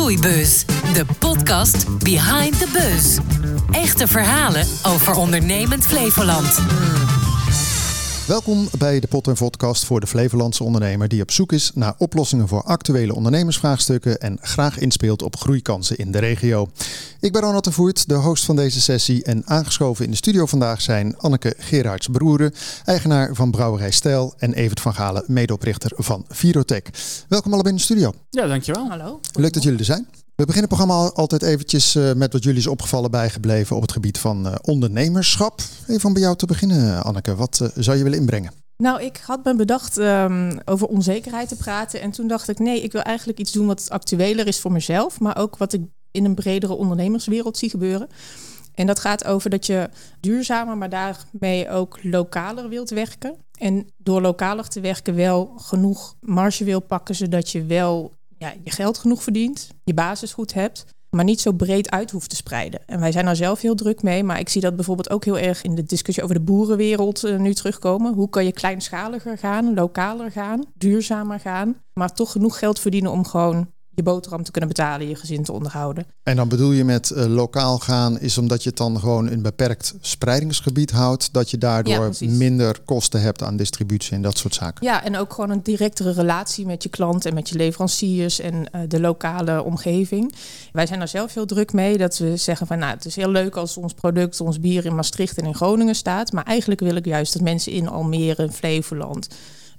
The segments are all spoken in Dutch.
Groeibus, de podcast Behind the Buzz. Echte verhalen over ondernemend Flevoland. Welkom bij de Pot en Podcast voor de Flevolandse ondernemer die op zoek is naar oplossingen voor actuele ondernemersvraagstukken en graag inspeelt op groeikansen in de regio. Ik ben Ronald de Voert, de host van deze sessie en aangeschoven in de studio vandaag zijn Anneke Gerards Broeren, eigenaar van Brouwerij Stijl en Evert van Galen, medeoprichter van Virotech. Welkom allebei in de studio. Ja, dankjewel. Hallo. Leuk dat jullie er zijn. We beginnen het programma altijd eventjes eh, met wat jullie is opgevallen bijgebleven op het gebied van eh, ondernemerschap. Even om bij jou te beginnen, Anneke. Wat eh, zou je willen inbrengen? Nou, ik had me bedacht um, over onzekerheid te praten. En toen dacht ik, nee, ik wil eigenlijk iets doen wat actueler is voor mezelf. Maar ook wat ik in een bredere ondernemerswereld zie gebeuren. En dat gaat over dat je duurzamer, maar daarmee ook lokaler wilt werken. En door lokaler te werken wel genoeg marge wil pakken, zodat je wel ja, je geld genoeg verdient, je basis goed hebt, maar niet zo breed uit hoeft te spreiden. En wij zijn daar zelf heel druk mee, maar ik zie dat bijvoorbeeld ook heel erg in de discussie over de boerenwereld uh, nu terugkomen. Hoe kan je kleinschaliger gaan, lokaler gaan, duurzamer gaan, maar toch genoeg geld verdienen om gewoon je boterham te kunnen betalen, je gezin te onderhouden. En dan bedoel je met uh, lokaal gaan, is omdat je het dan gewoon een beperkt spreidingsgebied houdt, dat je daardoor ja, minder kosten hebt aan distributie en dat soort zaken. Ja, en ook gewoon een directere relatie met je klant en met je leveranciers en uh, de lokale omgeving. Wij zijn daar zelf heel druk mee dat we zeggen van nou, het is heel leuk als ons product, ons bier in Maastricht en in Groningen staat, maar eigenlijk wil ik juist dat mensen in Almere, Flevoland,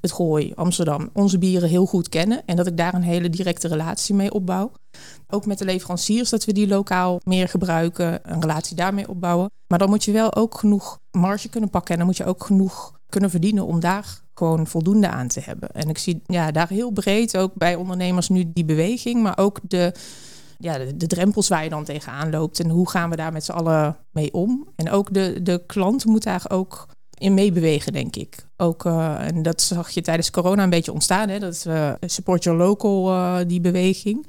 het Gooi, Amsterdam, onze bieren heel goed kennen. En dat ik daar een hele directe relatie mee opbouw. Ook met de leveranciers, dat we die lokaal meer gebruiken, een relatie daarmee opbouwen. Maar dan moet je wel ook genoeg marge kunnen pakken. En dan moet je ook genoeg kunnen verdienen om daar gewoon voldoende aan te hebben. En ik zie ja, daar heel breed ook bij ondernemers nu die beweging, maar ook de, ja, de, drempels waar je dan tegenaan loopt. En hoe gaan we daar met z'n allen mee om? En ook de, de klant moet daar ook in meebewegen, denk ik. Ook, uh, en dat zag je tijdens corona een beetje ontstaan. Hè? Dat uh, support your local, uh, die beweging.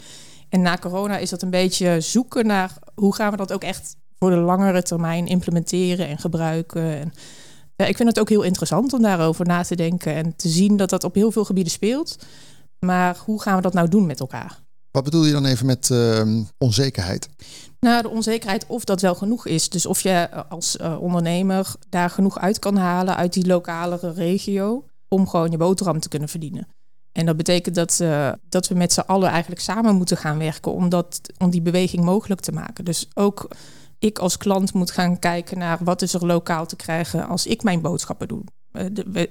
En na corona is dat een beetje zoeken naar hoe gaan we dat ook echt voor de langere termijn implementeren en gebruiken. En, ik vind het ook heel interessant om daarover na te denken en te zien dat dat op heel veel gebieden speelt. Maar hoe gaan we dat nou doen met elkaar? Wat bedoel je dan even met uh, onzekerheid? Nou, de onzekerheid of dat wel genoeg is. Dus of je als uh, ondernemer daar genoeg uit kan halen uit die lokalere regio om gewoon je boterham te kunnen verdienen. En dat betekent dat, uh, dat we met z'n allen eigenlijk samen moeten gaan werken om, dat, om die beweging mogelijk te maken. Dus ook ik als klant moet gaan kijken naar wat is er lokaal te krijgen als ik mijn boodschappen doe.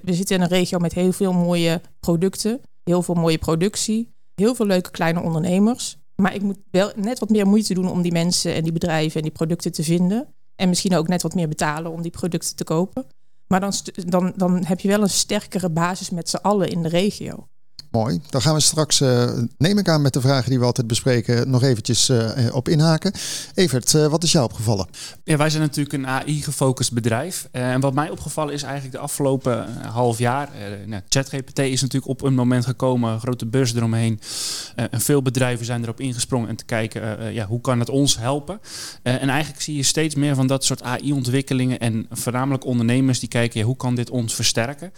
We zitten in een regio met heel veel mooie producten, heel veel mooie productie, heel veel leuke kleine ondernemers. Maar ik moet wel net wat meer moeite doen om die mensen en die bedrijven en die producten te vinden. En misschien ook net wat meer betalen om die producten te kopen. Maar dan, dan, dan heb je wel een sterkere basis met z'n allen in de regio. Mooi. Dan gaan we straks, uh, neem ik aan met de vragen die we altijd bespreken, nog eventjes uh, op inhaken. Evert, wat is jou opgevallen? Ja, wij zijn natuurlijk een AI-gefocust bedrijf. en wat mij opgevallen is eigenlijk de afgelopen half jaar. Nou, ChatGPT is natuurlijk op een moment gekomen, grote beurs eromheen. en veel bedrijven zijn erop ingesprongen en te kijken, ja, hoe kan het ons helpen? en eigenlijk zie je steeds meer van dat soort AI-ontwikkelingen en voornamelijk ondernemers die kijken, ja, hoe kan dit ons versterken?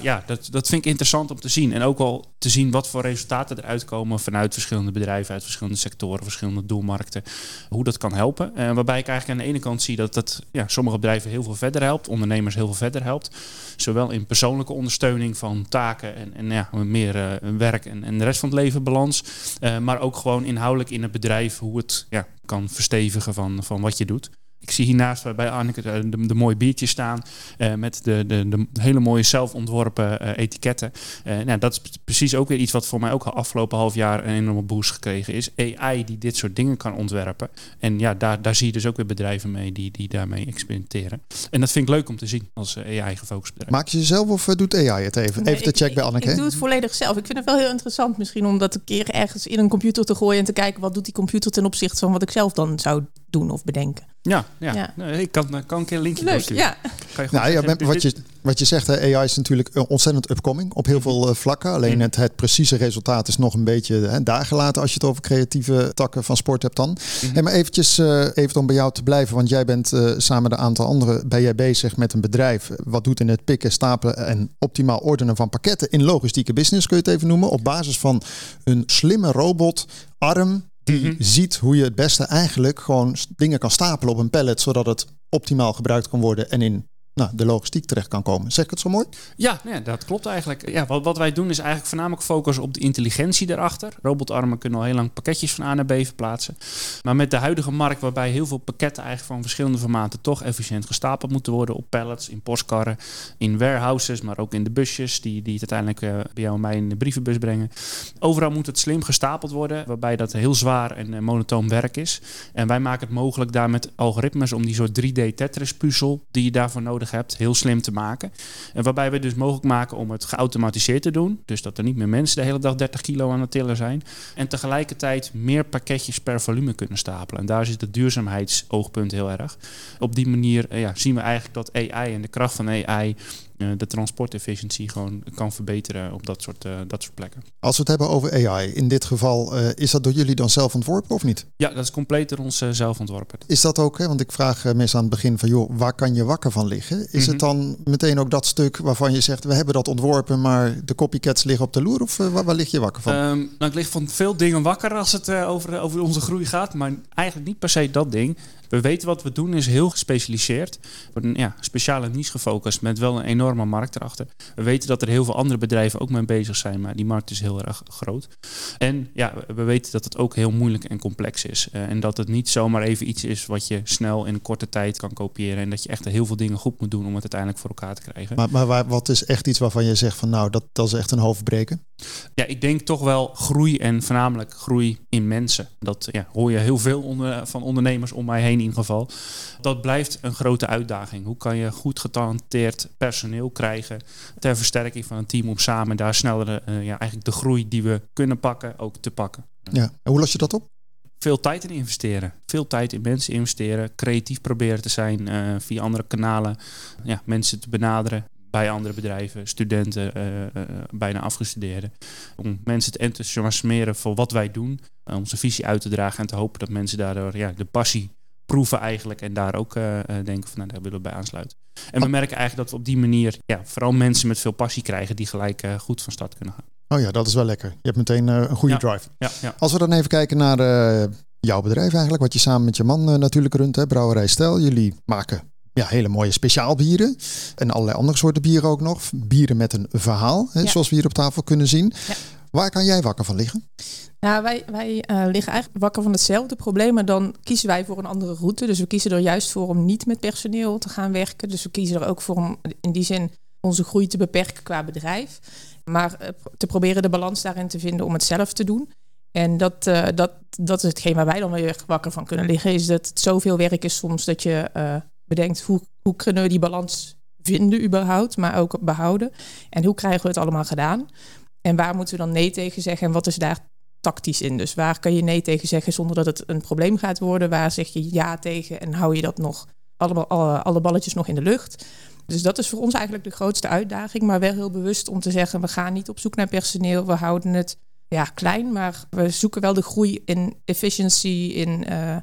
Ja, dat, dat vind ik interessant om te zien. En ook wel te zien wat voor resultaten eruit komen vanuit verschillende bedrijven, uit verschillende sectoren, verschillende doelmarkten. Hoe dat kan helpen. Uh, waarbij ik eigenlijk aan de ene kant zie dat dat ja, sommige bedrijven heel veel verder helpt, ondernemers heel veel verder helpt. Zowel in persoonlijke ondersteuning van taken en, en ja, meer uh, werk en, en de rest van het leven balans. Uh, maar ook gewoon inhoudelijk in het bedrijf hoe het ja, kan verstevigen van, van wat je doet. Ik zie hiernaast bij Anneke de, de, de mooie biertjes staan uh, met de, de, de, hele mooie zelf ontworpen uh, etiketten. Uh, nou, dat is precies ook weer iets wat voor mij ook al afgelopen half jaar een enorme boost gekregen is. AI die dit soort dingen kan ontwerpen. En ja, daar, daar zie je dus ook weer bedrijven mee die, die daarmee experimenteren. En dat vind ik leuk om te zien als AI-gefocust bedrijf. Maak je jezelf of doet AI het even? Nee, even de check bij Anneke. Ik, ik doe het volledig zelf. Ik vind het wel heel interessant misschien om dat een keer ergens in een computer te gooien en te kijken wat doet die computer ten opzichte van wat ik zelf dan zou doen of bedenken. Ja, ja. ja. Nee, ik kan, kan een keer een linkje Leuk, ja. Kan je nou, ja, wat, je, wat je zegt, hè, AI is natuurlijk ontzettend upcoming op heel mhm. veel uh, vlakken. Alleen mm. het, het precieze resultaat is nog een beetje hè, daar gelaten als je het over creatieve takken van sport hebt dan. Mm. Hey, maar eventjes, uh, even om bij jou te blijven, want jij bent uh, samen met een aantal anderen ben jij bezig met een bedrijf wat doet in het pikken, stapelen en optimaal ordenen van pakketten in logistieke business, kun je het even noemen, op basis van een slimme robot, arm, Die Mhm. ziet hoe je het beste eigenlijk gewoon dingen kan stapelen op een pallet, zodat het optimaal gebruikt kan worden en in nou, de logistiek terecht kan komen. Zeg ik het zo mooi? Ja, nee, dat klopt eigenlijk. Ja, wat, wat wij doen is eigenlijk voornamelijk focussen op de intelligentie daarachter. Robotarmen kunnen al heel lang pakketjes van A naar B verplaatsen. Maar met de huidige markt, waarbij heel veel pakketten eigenlijk van verschillende formaten toch efficiënt gestapeld moeten worden op pallets, in postkarren, in warehouses, maar ook in de busjes die, die het uiteindelijk eh, bij jou en mij in de brievenbus brengen. Overal moet het slim gestapeld worden, waarbij dat heel zwaar en eh, monotoon werk is. En wij maken het mogelijk daar met algoritmes om die soort 3D Tetris puzzel die je daarvoor nodig hebt, heel slim te maken. En waarbij we dus mogelijk maken om het geautomatiseerd te doen. Dus dat er niet meer mensen de hele dag 30 kilo aan het tillen zijn. En tegelijkertijd meer pakketjes per volume kunnen stapelen. En daar zit het duurzaamheidsoogpunt heel erg. Op die manier eh, ja, zien we eigenlijk dat AI en de kracht van AI de transportefficiëntie gewoon kan verbeteren op dat soort, eh, dat soort plekken. Als we het hebben over AI, in dit geval, eh, is dat door jullie dan zelf ontworpen of niet? Ja, dat is compleet door ons eh, zelf ontworpen. Is dat ook, hè? want ik vraag eh, mensen aan het begin van, joh, waar kan je wakker van liggen? Is Mhm. het dan meteen ook dat stuk waarvan je zegt, we hebben dat ontworpen, maar de copycats liggen op de loer? Of eh, waar, waar lig je wakker van? Ehm, nou, ik lig van veel dingen wakker als het eh, over, over onze groei gaat, maar eigenlijk niet per se dat ding. We weten wat we doen is heel gespecialiseerd. Hebben ja, speciale niche gefocust met wel een enorme markt erachter. We weten dat er heel veel andere bedrijven ook mee bezig zijn, maar die markt is heel erg groot. En ja, we- we weten dat het ook heel moeilijk en complex is. Eh, en dat het niet zomaar even iets is wat je snel in een korte tijd kan kopiëren. En dat je echt heel veel dingen goed moet doen om het uiteindelijk voor elkaar te krijgen. Maar, maar wat is echt iets waarvan je zegt van, nou, dat, dat is echt een hoofdbreken? Ja, ik denk toch wel groei en voornamelijk groei in mensen. Dat ja, hoor je heel veel onder, van ondernemers om mij heen in ieder geval. Dat blijft een grote uitdaging. Hoe kan je goed getalenteerd personeel krijgen ter versterking van een team om samen daar sneller eh, ja, eigenlijk de groei die we kunnen pakken ook te pakken. Ja. En hoe los je dat op? Veel tijd in investeren. Veel tijd in mensen investeren. Creatief proberen te zijn eh, via andere kanalen. Ja, mensen te benaderen bij andere bedrijven, studenten, eh, eh, bijna afgestudeerden. Om mensen te enthousiasmeren voor wat wij doen. eh, onze visie uit te dragen en te hopen dat mensen daardoor ja, de passie proeven eigenlijk. En daar ook denken van nou, daar willen we bij aansluiten. En we merken eigenlijk dat we op die manier ja, vooral mensen met veel passie krijgen die gelijk goed van start kunnen gaan. Oh ja, dat is wel lekker. Je hebt meteen een goede Ja. drive. Ja, ja. Als we dan even kijken naar jouw bedrijf eigenlijk, wat je samen met je man natuurlijk runt, hè, Brouwerij Stel. Jullie maken ja, hele mooie speciaalbieren en allerlei andere soorten bieren ook nog. Bieren met een verhaal, hè, Ja. zoals we hier op tafel kunnen zien. Ja. Waar kan jij wakker van liggen? Nou, wij, wij eh, liggen eigenlijk wakker van hetzelfde probleem, maar dan kiezen wij voor een andere route. Dus we kiezen er juist voor om niet met personeel te gaan werken. Dus we kiezen er ook voor om in die zin onze groei te beperken qua bedrijf. Maar eh, te proberen de balans daarin te vinden om het zelf te doen. En dat, eh, dat, dat is hetgeen waar wij dan weer wakker van kunnen liggen. Is dat het zoveel werk is soms dat je bedenkt hoe, hoe kunnen we die balans vinden überhaupt, maar ook behouden. En hoe krijgen we het allemaal gedaan? En waar moeten we dan nee tegen zeggen en wat is daar tactisch in? Dus waar kan je nee tegen zeggen zonder dat het een probleem gaat worden? Waar zeg je ja tegen en hou je dat nog allemaal, alle, alle balletjes nog in de lucht? Dus dat is voor ons eigenlijk de grootste uitdaging, maar wel heel bewust om te zeggen: we gaan niet op zoek naar personeel, we houden het ja, klein, maar we zoeken wel de groei in efficiency, in eh,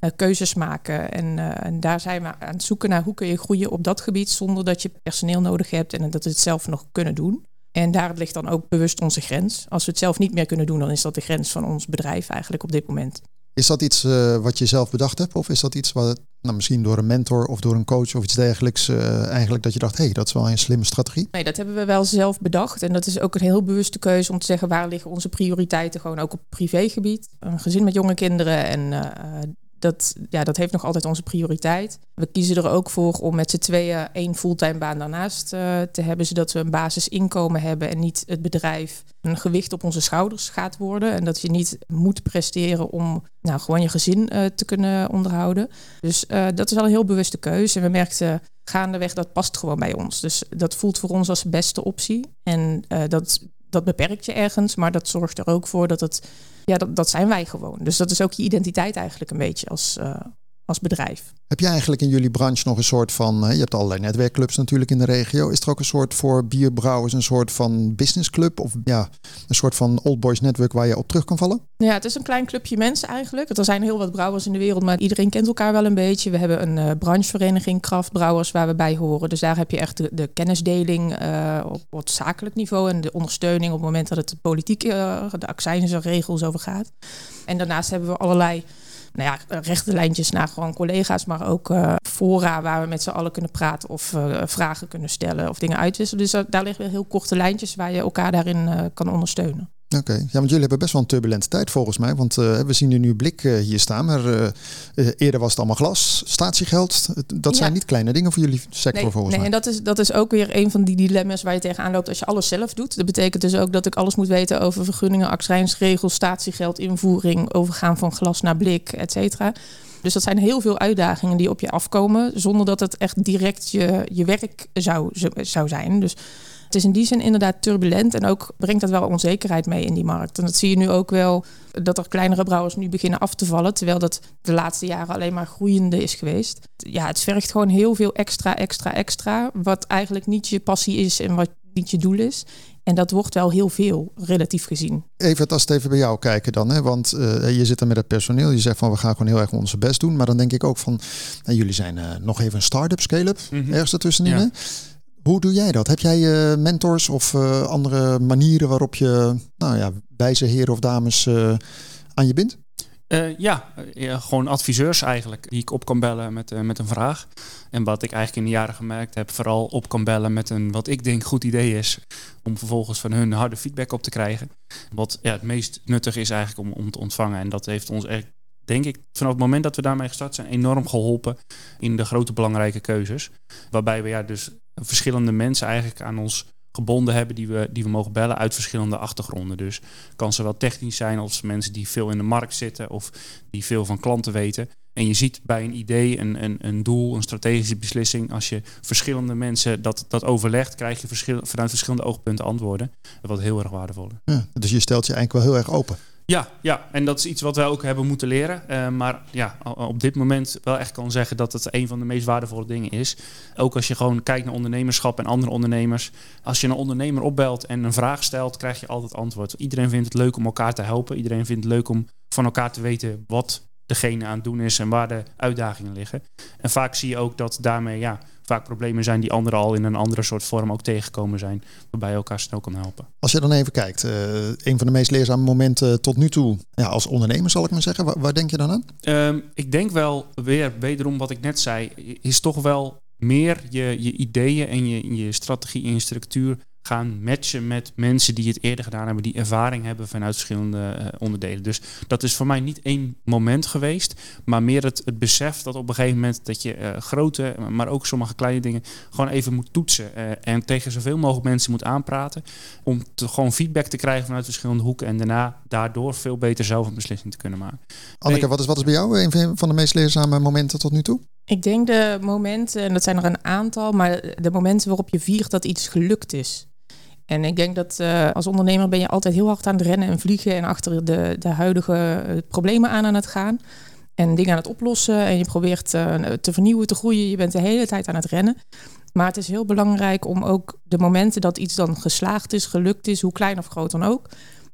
eh, keuzes maken. En, eh, en daar zijn we aan het zoeken naar hoe kun je groeien op dat gebied zonder dat je personeel nodig hebt en dat we het zelf nog kunnen doen. En daar ligt dan ook bewust onze grens. Als we het zelf niet meer kunnen doen, dan is dat de grens van ons bedrijf eigenlijk op dit moment. Is dat iets eh, wat je zelf bedacht hebt? Of is dat iets wat nou, misschien door een mentor of door een coach of iets dergelijks eigenlijk dat je dacht, hé, hey, dat is wel een slimme strategie? Nee, dat hebben we wel zelf bedacht. En dat is ook een heel bewuste keuze om te zeggen waar liggen onze prioriteiten gewoon ook op privégebied. Een gezin met jonge kinderen en dat, ja, dat heeft nog altijd onze prioriteit. We kiezen er ook voor om met z'n tweeën één fulltime baan daarnaast eh, te hebben, zodat we een basisinkomen hebben en niet het bedrijf een gewicht op onze schouders gaat worden. En dat je niet moet presteren om nou, gewoon je gezin eh, te kunnen onderhouden. Dus eh, dat is wel een heel bewuste keuze. En we merkten gaandeweg dat past gewoon bij ons. Dus dat voelt voor ons als de beste optie. En dat, dat beperkt je ergens, maar dat zorgt er ook voor dat het, ja, dat, dat zijn wij gewoon. Dus dat is ook je identiteit eigenlijk een beetje als, uh, als bedrijf. Heb je eigenlijk in jullie branche nog een soort van, je hebt allerlei netwerkclubs natuurlijk in de regio. Is er ook een soort voor bierbrouwers een soort van businessclub of ja, een soort van old boys netwerk waar je op terug kan vallen? Ja, het is een klein clubje mensen eigenlijk. Er zijn heel wat brouwers in de wereld, maar iedereen kent elkaar wel een beetje. We hebben een uh, branchevereniging kraftbrouwers waar we bij horen. Dus daar heb je echt de, de kennisdeling uh, op wat zakelijk niveau en de ondersteuning op het moment dat het de politiek, uh, de accijns en regels over gaat. En daarnaast hebben we allerlei nou ja, rechte lijntjes naar gewoon collega's, maar ook uh, fora waar we met z'n allen kunnen praten of uh, vragen kunnen stellen of dingen uitwisselen. Dus daar liggen heel korte lijntjes waar je elkaar daarin kan ondersteunen. Oké, ja, want jullie hebben best wel een turbulente tijd volgens mij. Want uh, we zien er nu blik uh, hier staan, maar uh, eerder was het allemaal glas, statiegeld. Dat zijn ja. niet kleine dingen voor jullie sector nee, volgens nee, mij. En dat is, dat is ook weer een van die dilemma's waar je tegenaan loopt als je alles zelf doet. Dat betekent dus ook dat ik alles moet weten over vergunningen, accijnsregels, statiegeld, invoering, overgaan van glas naar blik, et cetera. Dus dat zijn heel veel uitdagingen die op je afkomen, zonder dat het echt direct je, je werk zou, zou zijn. Dus het is in die zin inderdaad turbulent en ook brengt dat wel onzekerheid mee in die markt. En dat zie je nu ook wel, dat er kleinere brouwers nu beginnen af te vallen, terwijl dat de laatste jaren alleen maar groeiende is geweest. Ja, het vergt gewoon heel veel extra, extra, extra, wat eigenlijk niet je passie is en wat niet je doel is. En dat wordt wel heel veel, relatief gezien. Even als het even bij jou kijken dan. Hè? Want uh, je zit er met het personeel. Je zegt van we gaan gewoon heel erg onze best doen. Maar dan denk ik ook van, nou, jullie zijn uh, nog even een start-up, scale-up. Mm -hmm. Ergens ertussenin. Ja. Hoe doe jij dat? Heb jij uh, mentors of uh, andere manieren waarop je nou ja, wijze heren of dames uh, aan je bindt? ja, gewoon adviseurs eigenlijk, die ik op kan bellen met, met een vraag. En wat ik eigenlijk in de jaren gemerkt heb, vooral op kan bellen met een wat ik denk goed idee is, om vervolgens van hun harde feedback op te krijgen. Wat ja, het meest nuttig is eigenlijk om, om te ontvangen. En dat heeft ons echt denk ik, vanaf het moment dat we daarmee gestart zijn, enorm geholpen in de grote belangrijke keuzes. Waarbij we ja, dus verschillende mensen eigenlijk aan ons gebonden hebben die we, die we mogen bellen uit verschillende achtergronden. Dus kan zowel technisch zijn als mensen die veel in de markt zitten of die veel van klanten weten. En je ziet bij een idee, een, een, een doel, een strategische beslissing, als je verschillende mensen dat, dat overlegt, krijg je verschil, vanuit verschillende oogpunten antwoorden. Wat heel erg waardevol is. Dus je stelt je eigenlijk wel heel erg open. Ja, ja, en dat is iets wat wij ook hebben moeten leren. Uh, maar ja, op dit moment wel echt kan zeggen dat het een van de meest waardevolle dingen is. Ook als je gewoon kijkt naar ondernemerschap en andere ondernemers. Als je een ondernemer opbelt en een vraag stelt, krijg je altijd antwoord. Iedereen vindt het leuk om elkaar te helpen. Iedereen vindt het leuk om van elkaar te weten wat degene aan het doen is en waar de uitdagingen liggen. En vaak zie je ook dat daarmee ja, vaak problemen zijn die anderen al in een andere soort vorm ook tegengekomen zijn, waarbij je elkaar snel kan helpen. Als je dan even kijkt, uh, een van de meest leerzame momenten tot nu toe, ja, als ondernemer zal ik maar zeggen, waar, waar denk je dan aan? Um, ik denk wel weer, wederom wat ik net zei, is toch wel meer je, je ideeën en je, je strategie en je structuur gaan matchen met mensen die het eerder gedaan hebben, die ervaring hebben vanuit verschillende uh, onderdelen. Dus dat is voor mij niet één moment geweest, maar meer het, het besef dat op een gegeven moment dat je uh, grote, maar ook sommige kleine dingen gewoon even moet toetsen uh, en tegen zoveel mogelijk mensen moet aanpraten om te, gewoon feedback te krijgen vanuit verschillende hoeken en daarna daardoor veel beter zelf een beslissing te kunnen maken. Anneke, wat is, wat is bij jou een van de meest leerzame momenten tot nu toe? Ik denk de momenten, en dat zijn er een aantal, maar de momenten waarop je viert dat iets gelukt is. En ik denk dat uh, als ondernemer ben je altijd heel hard aan het rennen en vliegen en achter de, de huidige uh, problemen aan aan het gaan. En dingen aan het oplossen. En je probeert uh, te vernieuwen, te groeien. Je bent de hele tijd aan het rennen. Maar het is heel belangrijk om ook de momenten dat iets dan geslaagd is, gelukt is, hoe klein of groot dan ook,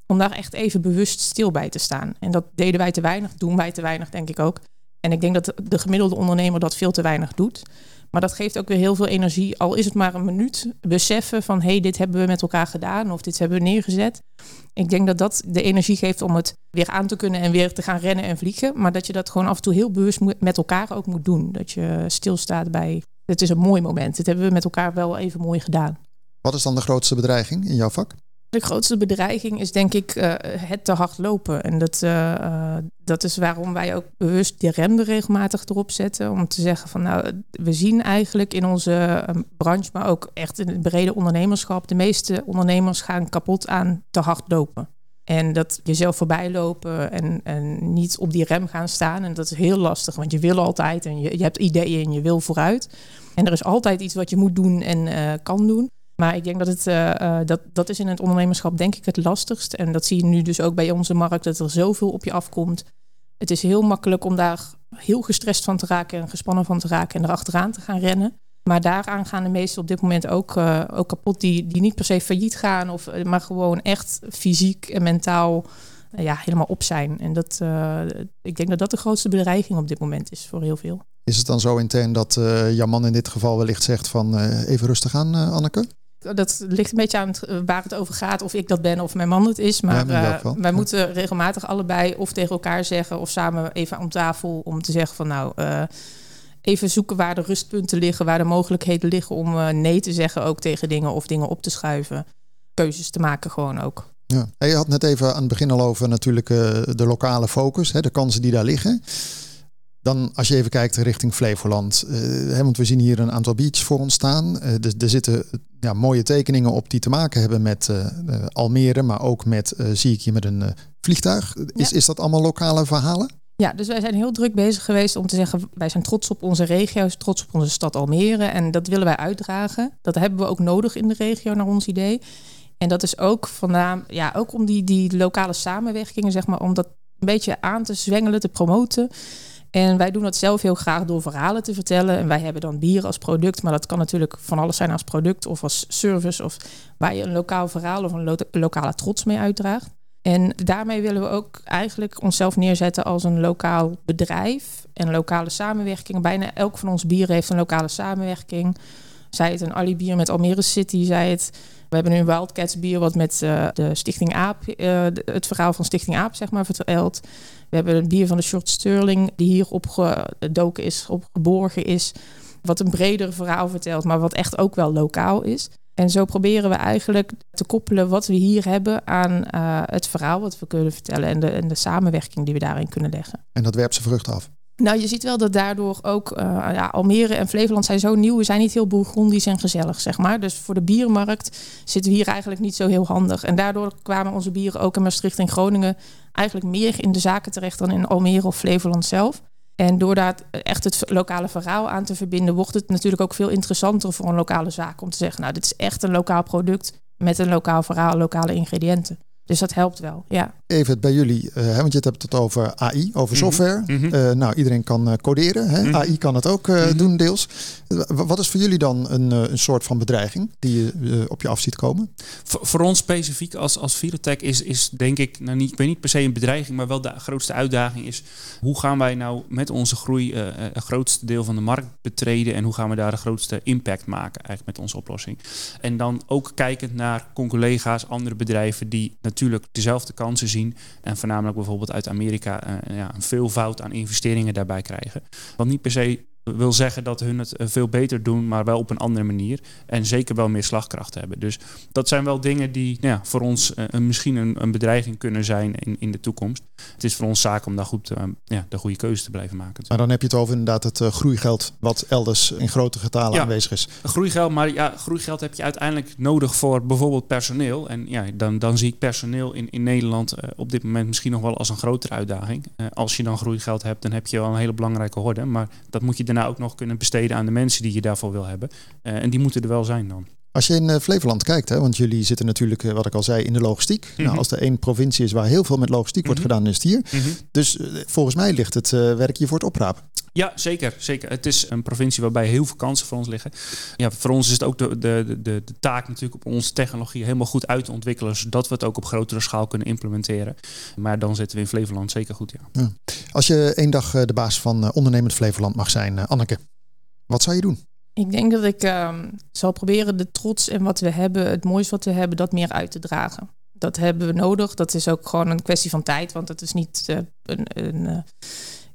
om daar echt even bewust stil bij te staan. En dat deden wij te weinig, doen wij te weinig, denk ik ook. En ik denk dat de gemiddelde ondernemer dat veel te weinig doet. Maar dat geeft ook weer heel veel energie. Al is het maar een minuut beseffen van hé, hey, dit hebben we met elkaar gedaan of dit hebben we neergezet. Ik denk dat dat de energie geeft om het weer aan te kunnen en weer te gaan rennen en vliegen. Maar dat je dat gewoon af en toe heel bewust met elkaar ook moet doen. Dat je stilstaat bij, het is een mooi moment. Dit hebben we met elkaar wel even mooi gedaan. Wat is dan de grootste bedreiging in jouw vak? De grootste bedreiging is denk ik uh, het te hard lopen. En dat, uh, uh, dat is waarom wij ook bewust die rem er regelmatig erop zetten. Om te zeggen van nou, we zien eigenlijk in onze branche, maar ook echt in het brede ondernemerschap, de meeste ondernemers gaan kapot aan te hard lopen. En dat jezelf voorbij lopen en, en niet op die rem gaan staan. En dat is heel lastig, want je wil altijd en je, je hebt ideeën en je wil vooruit. En er is altijd iets wat je moet doen en kan doen. Maar ik denk dat het, uh, uh, dat, dat is in het ondernemerschap denk ik het lastigst. En dat zie je nu dus ook bij onze markt, dat er zoveel op je afkomt. Het is heel makkelijk om daar heel gestrest van te raken en gespannen van te raken en erachteraan te gaan rennen. Maar daaraan gaan de meesten op dit moment ook, uh, ook kapot, die, die niet per se failliet gaan, of, maar gewoon echt fysiek en mentaal ja, helemaal op zijn. En dat, ik denk dat dat de grootste bedreiging op dit moment is voor heel veel. Is het dan zo intern dat jouw man in dit geval wellicht zegt van even rustig aan, Anneke? Dat ligt een beetje aan het, eh, waar het over gaat. Of ik dat ben of mijn man het is. Maar Ja, uh, wij moeten regelmatig allebei of tegen elkaar zeggen... of samen even om tafel om te zeggen van nou... Uh, even zoeken waar de rustpunten liggen, waar de mogelijkheden liggen om uh, nee te zeggen ook tegen dingen of dingen op te schuiven. Keuzes te maken gewoon ook. Ja. Je had net even aan het begin al over natuurlijk de lokale focus, hè, de kansen die daar liggen. Dan als je even kijkt richting Flevoland, uh, hè, want we zien hier een aantal beaches voor ons staan. Uh, er, er, zitten ja, mooie tekeningen op die te maken hebben met Almere, maar ook met, zie ik hier met een vliegtuig. Is, ja. is dat allemaal lokale verhalen? Ja, dus wij zijn heel druk bezig geweest om te zeggen, wij zijn trots op onze regio, trots op onze stad Almere en dat willen wij uitdragen. Dat hebben we ook nodig in de regio naar ons idee. En dat is ook vandaan, ja, ook om die, die lokale samenwerkingen, zeg maar, om dat een beetje aan te zwengelen, te promoten. En wij doen dat zelf heel graag door verhalen te vertellen. En wij hebben dan bier als product, maar dat kan natuurlijk van alles zijn als product of als service, of waar je een lokaal verhaal of een lo lokale trots mee uitdraagt. En daarmee willen we ook eigenlijk onszelf neerzetten als een lokaal bedrijf en lokale samenwerking. Bijna elk van ons bieren heeft een lokale samenwerking. Zij het een Ali bier met Almere City, zij het. We hebben nu een Wildcats bier wat met uh, de Stichting Aap, uh, het verhaal van Stichting Aap zeg maar vertelt. We hebben een bier van de Short Sterling die hier opgedoken is, opgeborgen is. Wat een breder verhaal vertelt, maar wat echt ook wel lokaal is. En zo proberen we eigenlijk te koppelen wat we hier hebben aan uh, het verhaal wat we kunnen vertellen en de, en de samenwerking die we daarin kunnen leggen. En dat werpt zijn vruchten af. Nou, je ziet wel dat daardoor ook uh, ja, Almere en Flevoland zijn zo nieuw. We zijn niet heel bourgondisch en gezellig, zeg maar. Dus voor de biermarkt zitten we hier eigenlijk niet zo heel handig. En daardoor kwamen onze bieren ook in Maastricht en Groningen eigenlijk meer in de zaken terecht dan in Almere of Flevoland zelf. En door daar echt het lokale verhaal aan te verbinden, wordt het natuurlijk ook veel interessanter voor een lokale zaak om te zeggen, nou, dit is echt een lokaal product met een lokaal verhaal, lokale ingrediënten. Dus dat helpt wel, ja. Even bij jullie, uh, want je hebt het over AI, over software. Mm -hmm. uh, nou, iedereen kan uh, coderen. Hè? Mm -hmm. AI kan het ook mm -hmm. doen deels. wat is voor jullie dan een, een soort van bedreiging die je op je af ziet komen? Voor, voor ons specifiek als, als Virotech is, is denk ik, nou niet, ik weet niet per se een bedreiging, maar wel de grootste uitdaging is hoe gaan wij nou met onze groei het grootste deel van de markt betreden en hoe gaan we daar de grootste impact maken eigenlijk met onze oplossing. En dan ook kijkend naar collega's, andere bedrijven die natuurlijk dezelfde kansen zien. En voornamelijk bijvoorbeeld uit Amerika uh, ja, een veelvoud aan investeringen daarbij krijgen. Wat niet per se wil zeggen dat hun het veel beter doen, maar wel op een andere manier. En zeker wel meer slagkracht hebben. Dus dat zijn wel dingen die nou ja, voor ons uh, misschien een, een, bedreiging kunnen zijn in, in de toekomst. Het is voor ons zaak om daar goed uh, ja, de goede keuze te blijven maken. Maar dan heb je het over inderdaad het uh, groeigeld wat elders in grote getalen ja, aanwezig is. Groeigeld, maar ja, groeigeld heb je uiteindelijk nodig voor bijvoorbeeld personeel. En ja, dan, dan zie ik personeel in, in Nederland op dit moment misschien nog wel als een grotere uitdaging. als je dan groeigeld hebt, dan heb je wel een hele belangrijke horde. Maar dat moet je daarna ook nog kunnen besteden aan de mensen die je daarvoor wil hebben. Uh, en die moeten er wel zijn dan. Als je in uh, Flevoland kijkt, hè, want jullie zitten natuurlijk, uh, wat ik al zei, in de logistiek. Mm -hmm. nou, als er één provincie is waar heel veel met logistiek mm -hmm. wordt gedaan, is het hier. Mm -hmm. Dus volgens mij ligt het werk hier voor het oprapen. Ja, zeker, zeker. Het is een provincie waarbij heel veel kansen voor ons liggen. Ja, voor ons is het ook de, de, de, de taak natuurlijk op onze technologie helemaal goed uit te ontwikkelen, zodat we het ook op grotere schaal kunnen implementeren. Maar dan zitten we in Flevoland zeker goed, ja. ja. Als je één dag de baas van Ondernemend Flevoland mag zijn, Anneke, wat zou je doen? Ik denk dat ik uh, zal proberen de trots en wat we hebben, het mooiste wat we hebben, dat meer uit te dragen. Dat hebben we nodig. Dat is ook gewoon een kwestie van tijd, want het is niet uh, een, een uh,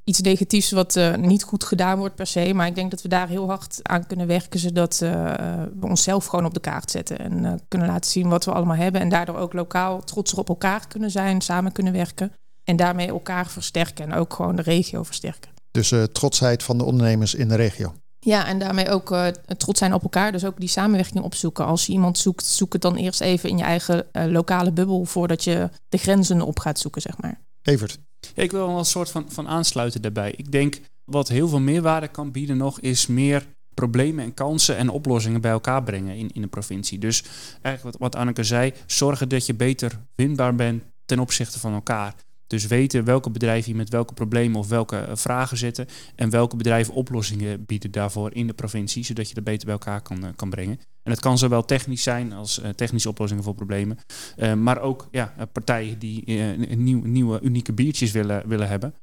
iets negatiefs wat uh, niet goed gedaan wordt per se. Maar ik denk dat we daar heel hard aan kunnen werken, zodat we onszelf gewoon op de kaart zetten en kunnen laten zien wat we allemaal hebben. En daardoor ook lokaal trotser op elkaar kunnen zijn, samen kunnen werken. En daarmee elkaar versterken en ook gewoon de regio versterken. Dus trotsheid van de ondernemers in de regio. Ja, en daarmee ook uh, trots zijn op elkaar. Dus ook die samenwerking opzoeken. Als je iemand zoekt, zoek het dan eerst even in je eigen uh, lokale bubbel voordat je de grenzen op gaat zoeken, zeg maar. Evert. Ja, ik wil wel een soort van, van aansluiten daarbij. Ik denk wat heel veel meerwaarde kan bieden nog, is meer problemen en kansen en oplossingen bij elkaar brengen in, in de provincie. Dus eigenlijk wat, wat Anneke zei, zorgen dat je beter vindbaar bent ten opzichte van elkaar. Dus weten welke bedrijven hier met welke problemen of welke vragen zitten. En welke bedrijven oplossingen bieden daarvoor in de provincie. Zodat je dat beter bij elkaar kan, kan brengen. En het kan zowel technisch zijn als uh, technische oplossingen voor problemen. Uh, maar ook ja, partijen die uh, nieuw, nieuwe unieke biertjes willen, willen hebben.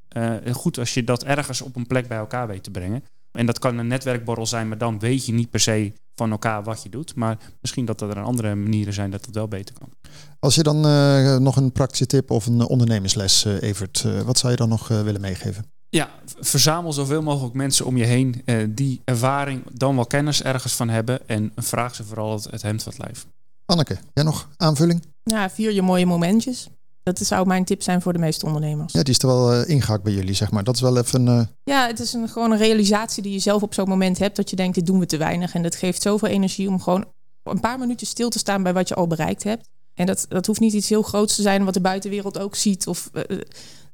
goed als je dat ergens op een plek bij elkaar weet te brengen. En dat kan een netwerkborrel zijn, maar dan weet je niet per se van elkaar wat je doet. Maar misschien dat er andere manieren zijn dat het wel beter kan. Als je dan uh, nog een praktische tip of een ondernemersles, uh, Evert, uh, wat zou je dan nog willen meegeven? Ja, verzamel zoveel mogelijk mensen om je heen die ervaring, dan wel kennis ergens van hebben. En vraag ze vooral het, het hemd het lijf. Anneke, jij nog aanvulling? Ja, vier je mooie momentjes. Dat zou mijn tip zijn voor de meeste ondernemers. Ja, die is er wel uh, ingehakt bij jullie, zeg maar. Dat is wel even. Uh... Ja, het is een, gewoon een realisatie die je zelf op zo'n moment hebt. Dat je denkt, dit doen we te weinig. En dat geeft zoveel energie om gewoon een paar minuten stil te staan bij wat je al bereikt hebt. En dat, dat hoeft niet iets heel groots te zijn wat de buitenwereld ook ziet. Of uh,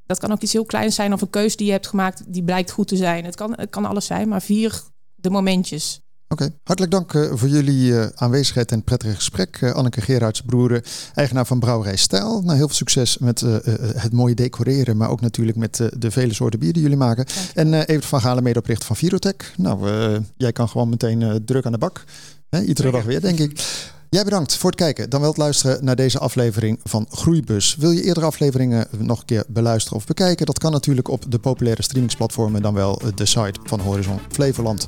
dat kan ook iets heel kleins zijn of een keus die je hebt gemaakt die blijkt goed te zijn. Het kan, het kan alles zijn, maar vier de momentjes. Oké, hartelijk dank uh, voor jullie uh, aanwezigheid en prettige gesprek. Uh, Anneke Gerards, broer, eigenaar van Brouwerij Stijl. Nou, heel veel succes met het mooie decoreren, maar ook natuurlijk met de vele soorten bier die jullie maken. En Evert van Galen, medeoprichter van Virotech. Nou, jij kan gewoon meteen druk aan de bak. Hè, iedere dag weer, denk ik. Jij bedankt voor het kijken, dan wel het luisteren naar deze aflevering van Groeibus. Wil je eerdere afleveringen nog een keer beluisteren of bekijken? Dat kan natuurlijk op de populaire streamingsplatformen, dan wel de site van Horizon Flevoland.